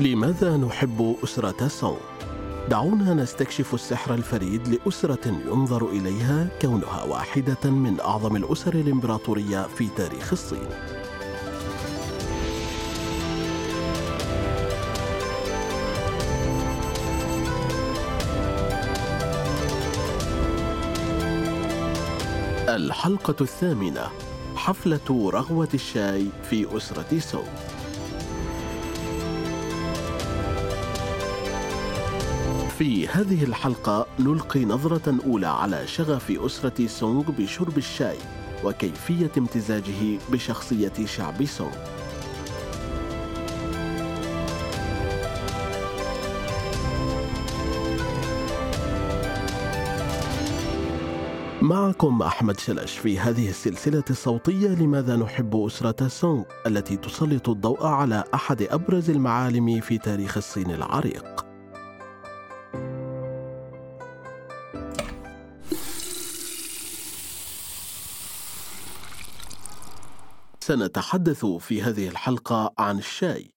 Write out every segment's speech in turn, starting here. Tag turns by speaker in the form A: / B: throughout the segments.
A: لماذا نحب أسرة سونغ؟ دعونا نستكشف السحر الفريد لأسرة ينظر إليها كونها واحدة من أعظم الأسر الإمبراطورية في تاريخ الصين. الحلقة الثامنة حفلة رغوة الشاي في أسرة سونغ في هذه الحلقة نلقي نظرة أولى على شغف أسرة سونغ بشرب الشاي وكيفية امتزاجه بشخصية شعب سونغ. معكم أحمد شلش في هذه السلسلة الصوتية لماذا نحب أسرة سونغ التي تسلط الضوء على أحد أبرز المعالم في تاريخ الصين العريق. سنتحدث في هذه الحلقة عن الشاي.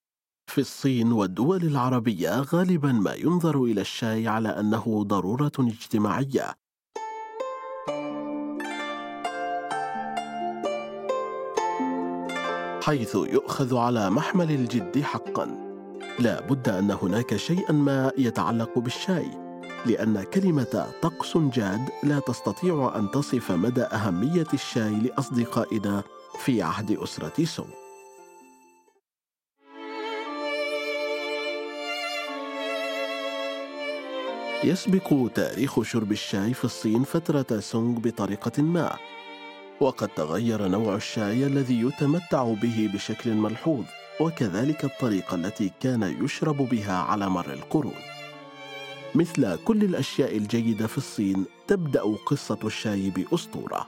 A: في الصين والدول العربية غالبا ما ينظر إلى الشاي على أنه ضرورة اجتماعية. حيث يؤخذ على محمل الجد حقا. لا بد أن هناك شيئا ما يتعلق بالشاي، لأن كلمة طقس جاد لا تستطيع أن تصف مدى أهمية الشاي لأصدقائنا في عهد أسرة سونغ يسبق تاريخ شرب الشاي في الصين فترة سونغ بطريقة ما وقد تغير نوع الشاي الذي يتمتع به بشكل ملحوظ وكذلك الطريقة التي كان يشرب بها على مر القرون. مثل كل الأشياء الجيدة في الصين تبدأ قصة الشاي بأسطورة.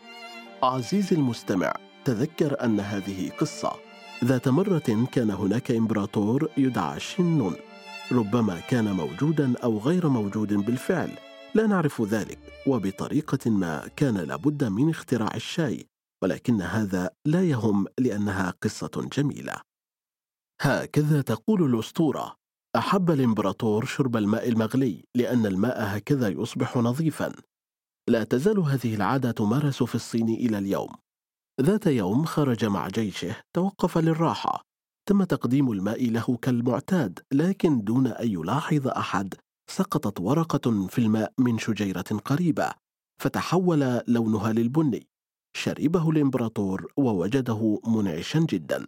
A: عزيزي المستمع تذكر أن هذه قصة. ذات مرة كان هناك إمبراطور يدعى شينون ربما كان موجودا أو غير موجود بالفعل. لا نعرف ذلك وبطريقة ما كان لابد من اختراع الشاي. ولكن هذا لا يهم لأنها قصة جميلة. هكذا تقول الأسطورة. أحب الإمبراطور شرب الماء المغلي لأن الماء هكذا يصبح نظيفا. لا تزال هذه العادة تمارس في الصين إلى اليوم. ذات يوم خرج مع جيشه توقف للراحة. تم تقديم الماء له كالمعتاد لكن دون أن يلاحظ أحد سقطت ورقة في الماء من شجيرة قريبة فتحول لونها للبني. شربه الإمبراطور ووجده منعشا جدا.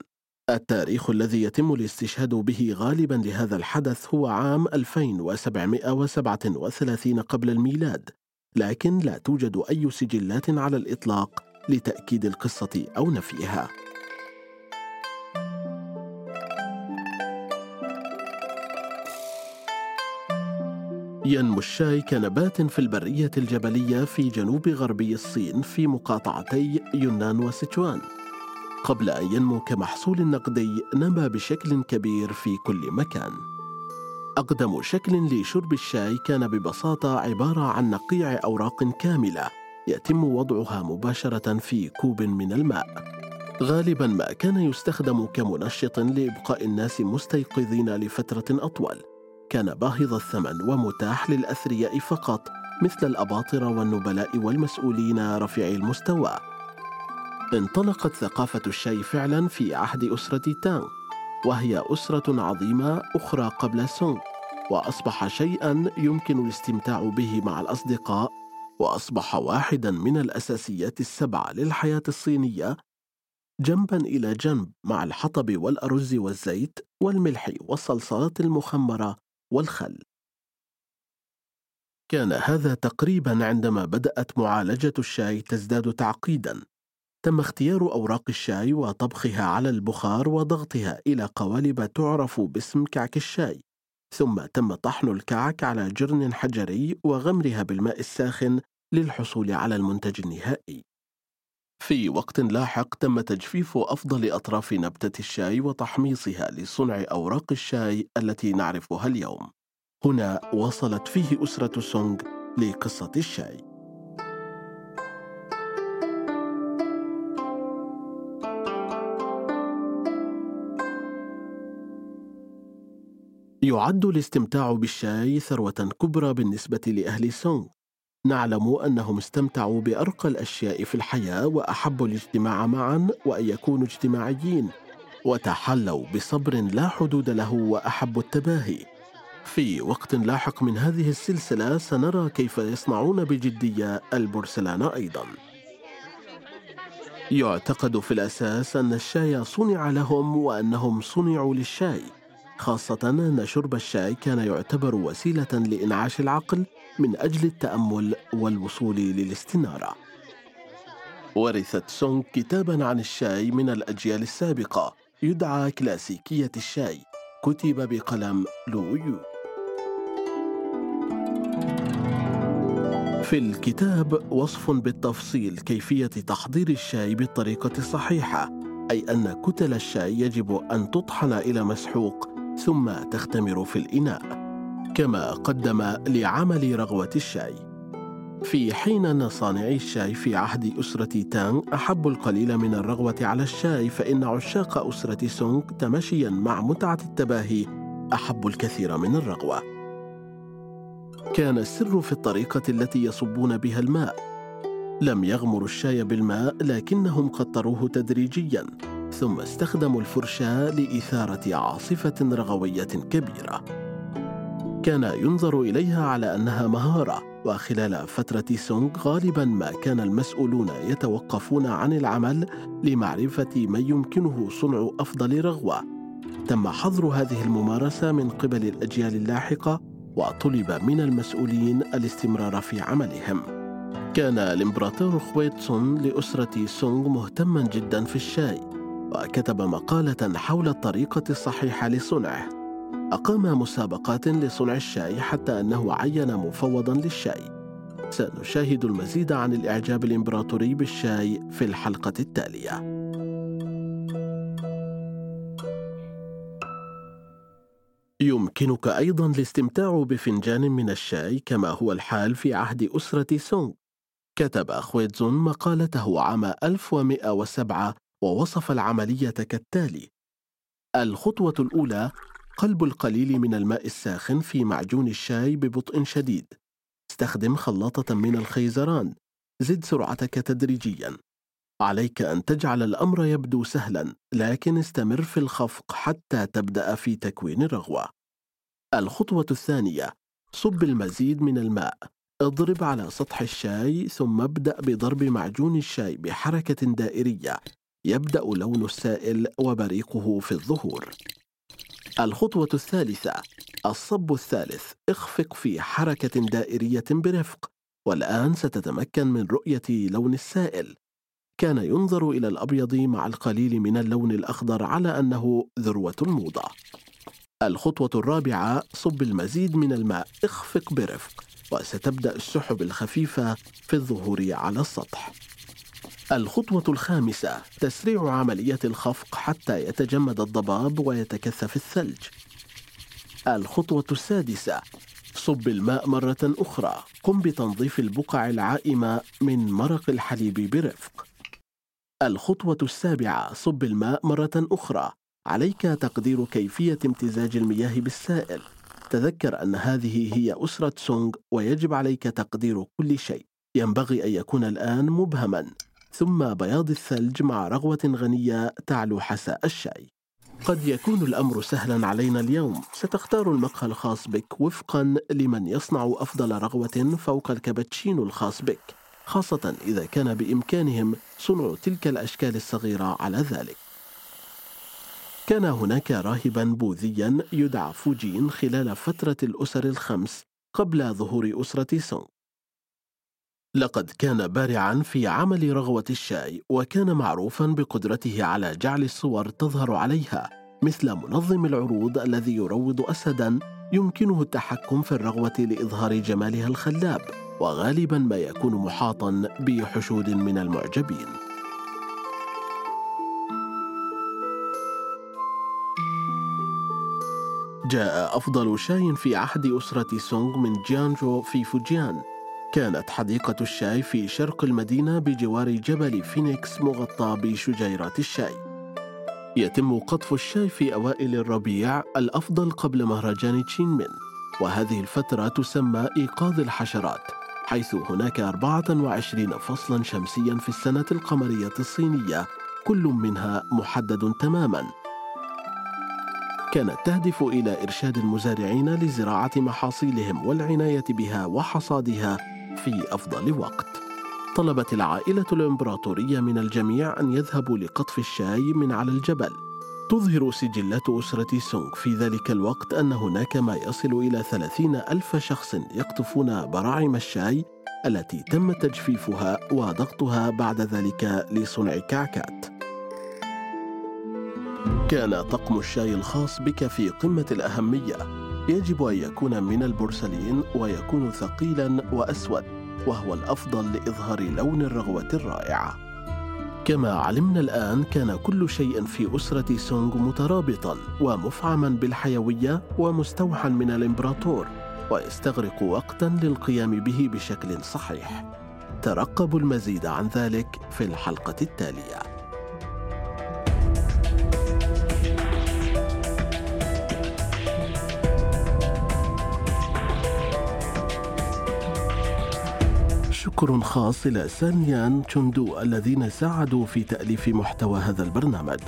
A: التاريخ الذي يتم الاستشهاد به غالبا لهذا الحدث هو عام 2737 قبل الميلاد لكن لا توجد أي سجلات على الإطلاق لتأكيد القصة أو نفيها. ينمو الشاي كنبات في البرية الجبلية في جنوب غربي الصين في مقاطعتي يونان وسيتشوان. قبل أن ينمو كمحصول نقدي نما بشكل كبير في كل مكان. أقدم شكل لشرب الشاي كان ببساطة عبارة عن نقيع أوراق كاملة يتم وضعها مباشرة في كوب من الماء. غالبا ما كان يستخدم كمنشط لإبقاء الناس مستيقظين لفترة أطول. كان باهظ الثمن ومتاح للأثرياء فقط مثل الأباطرة والنبلاء والمسؤولين رفيعي المستوى. انطلقت ثقافة الشاي فعلا في عهد أسرة تانغ، وهي أسرة عظيمة أخرى قبل سونغ، وأصبح شيئا يمكن الاستمتاع به مع الأصدقاء وأصبح واحدا من الأساسيات السبعه للحياة الصينية جنبا إلى جنب مع الحطب والأرز والزيت والملح والصلصات المخمرة والخل. كان هذا تقريبا عندما بدأت معالجة الشاي تزداد تعقيدا. تم اختيار أوراق الشاي وطبخها على البخار وضغطها إلى قوالب تعرف باسم كعك الشاي. ثم تم طحن الكعك على جرن حجري وغمرها بالماء الساخن للحصول على المنتج النهائي. في وقت لاحق تم تجفيف أفضل أطراف نبتة الشاي وتحميصها لصنع أوراق الشاي التي نعرفها اليوم. هنا وصلت فيه أسرة سونغ لقصة الشاي. يعد الاستمتاع بالشاي ثروة كبرى بالنسبة لأهل سونغ. نعلم أنهم استمتعوا بأرقى الأشياء في الحياة وأحبوا الاجتماع معا وأن يكونوا اجتماعيين وتحلوا بصبر لا حدود له وأحبوا التباهي. في وقت لاحق من هذه السلسلة سنرى كيف يصنعون بجدية البورسلان أيضا. يعتقد في الأساس أن الشاي صنع لهم وأنهم صنعوا للشاي. خاصة أن شرب الشاي كان يعتبر وسيلة لإنعاش العقل من أجل التأمل والوصول للاستنارة. ورثت سونغ كتابا عن الشاي من الأجيال السابقة يدعى كلاسيكية الشاي كتب بقلم لو يو. في الكتاب وصف بالتفصيل كيفية تحضير الشاي بالطريقة الصحيحة أي أن كتل الشاي يجب أن تطحن إلى مسحوق ثم تختمر في الإناء كما قدم لعمل رغوة الشاي. في حين أن صانعي الشاي في عهد أسرة تانغ أحبوا القليل من الرغوة على الشاي فإن عشاق أسرة سونغ تمشيا مع متعة التباهي أحبوا الكثير من الرغوة. كان السر في الطريقة التي يصبون بها الماء. لم يغمروا الشاي بالماء لكنهم قطروه تدريجيا. ثم استخدموا الفرشاة لإثارة عاصفة رغوية كبيرة. كان ينظر إليها على أنها مهارة، وخلال فترة سونغ غالبا ما كان المسؤولون يتوقفون عن العمل لمعرفة من يمكنه صنع أفضل رغوة. تم حظر هذه الممارسة من قبل الأجيال اللاحقة، وطلب من المسؤولين الاستمرار في عملهم. كان الإمبراطور خويتسون لأسرة سونغ مهتما جدا في الشاي وكتب مقالة حول الطريقة الصحيحة لصنعه. أقام مسابقات لصنع الشاي حتى أنه عين مفوضا للشاي. سنشاهد المزيد عن الإعجاب الإمبراطوري بالشاي في الحلقة التالية. يمكنك أيضا الاستمتاع بفنجان من الشاي كما هو الحال في عهد أسرة سونغ. كتب خويتزون مقالته عام 1107 ووصف العملية كالتالي: الخطوة الأولى قلب القليل من الماء الساخن في معجون الشاي ببطء شديد. استخدم خلاطة من الخيزران. زد سرعتك تدريجيا. عليك أن تجعل الأمر يبدو سهلا، لكن استمر في الخفق حتى تبدأ في تكوين الرغوة. الخطوة الثانية: صب المزيد من الماء. اضرب على سطح الشاي ثم ابدأ بضرب معجون الشاي بحركة دائرية يبدأ لون السائل وبريقه في الظهور. الخطوة الثالثة الصب الثالث اخفق في حركة دائرية برفق والآن ستتمكن من رؤية لون السائل. كان ينظر إلى الأبيض مع القليل من اللون الأخضر على أنه ذروة الموضة. الخطوة الرابعة صب المزيد من الماء اخفق برفق وستبدأ السحب الخفيفة في الظهور على السطح. الخطوة الخامسة تسريع عملية الخفق حتى يتجمد الضباب ويتكثف الثلج. الخطوة السادسة صب الماء مرة أخرى قم بتنظيف البقع العائمة من مرق الحليب برفق. الخطوة السابعة صب الماء مرة أخرى عليك تقدير كيفية امتزاج المياه بالسائل. تذكر أن هذه هي أسرة سونغ ويجب عليك تقدير كل شيء. ينبغي أن يكون الآن مبهما ثم بياض الثلج مع رغوة غنية تعلو حساء الشاي. قد يكون الأمر سهلا علينا اليوم، ستختار المقهى الخاص بك وفقا لمن يصنع أفضل رغوة فوق الكابتشينو الخاص بك، خاصة إذا كان بإمكانهم صنع تلك الأشكال الصغيرة على ذلك. كان هناك راهبا بوذيا يدعى فوجين خلال فترة الأسر الخمس قبل ظهور أسرة سونغ لقد كان بارعا في عمل رغوة الشاي وكان معروفا بقدرته على جعل الصور تظهر عليها مثل منظم العروض الذي يروض أسدا يمكنه التحكم في الرغوة لإظهار جمالها الخلاب وغالبا ما يكون محاطا بحشود من المعجبين. جاء أفضل شاي في عهد أسرة سونغ من جيانجو في فوجيان. كانت حديقة الشاي في شرق المدينة بجوار جبل فينيكس مغطى بشجيرات الشاي. يتم قطف الشاي في أوائل الربيع الأفضل قبل مهرجان تشينمين وهذه الفترة تسمى إيقاظ الحشرات حيث هناك 24 فصلا شمسيا في السنة القمرية الصينية كل منها محدد تماما كانت تهدف إلى إرشاد المزارعين لزراعة محاصيلهم والعناية بها وحصادها في أفضل وقت. طلبت العائلة الإمبراطورية من الجميع أن يذهبوا لقطف الشاي من على الجبل. تظهر سجلات أسرة سونغ في ذلك الوقت أن هناك ما يصل إلى ثلاثين ألف شخص يقطفون براعم الشاي التي تم تجفيفها وضغطها بعد ذلك لصنع كعكات. كان طقم الشاي الخاص بك في قمة الأهمية. يجب أن يكون من البورسلين ويكون ثقيلا وأسود وهو الأفضل لإظهار لون الرغوة الرائعة. كما علمنا الآن كان كل شيء في أسرة سونغ مترابطا ومفعما بالحيوية ومستوحى من الإمبراطور ويستغرق وقتا للقيام به بشكل صحيح. ترقبوا المزيد عن ذلك في الحلقة التالية. شكر خاص إلى سانيان تشوندو الذين ساعدوا في تأليف محتوى هذا البرنامج.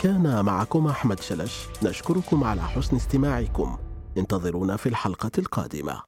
A: كان معكم أحمد شلش. نشكركم على حسن استماعكم. انتظرونا في الحلقة القادمة.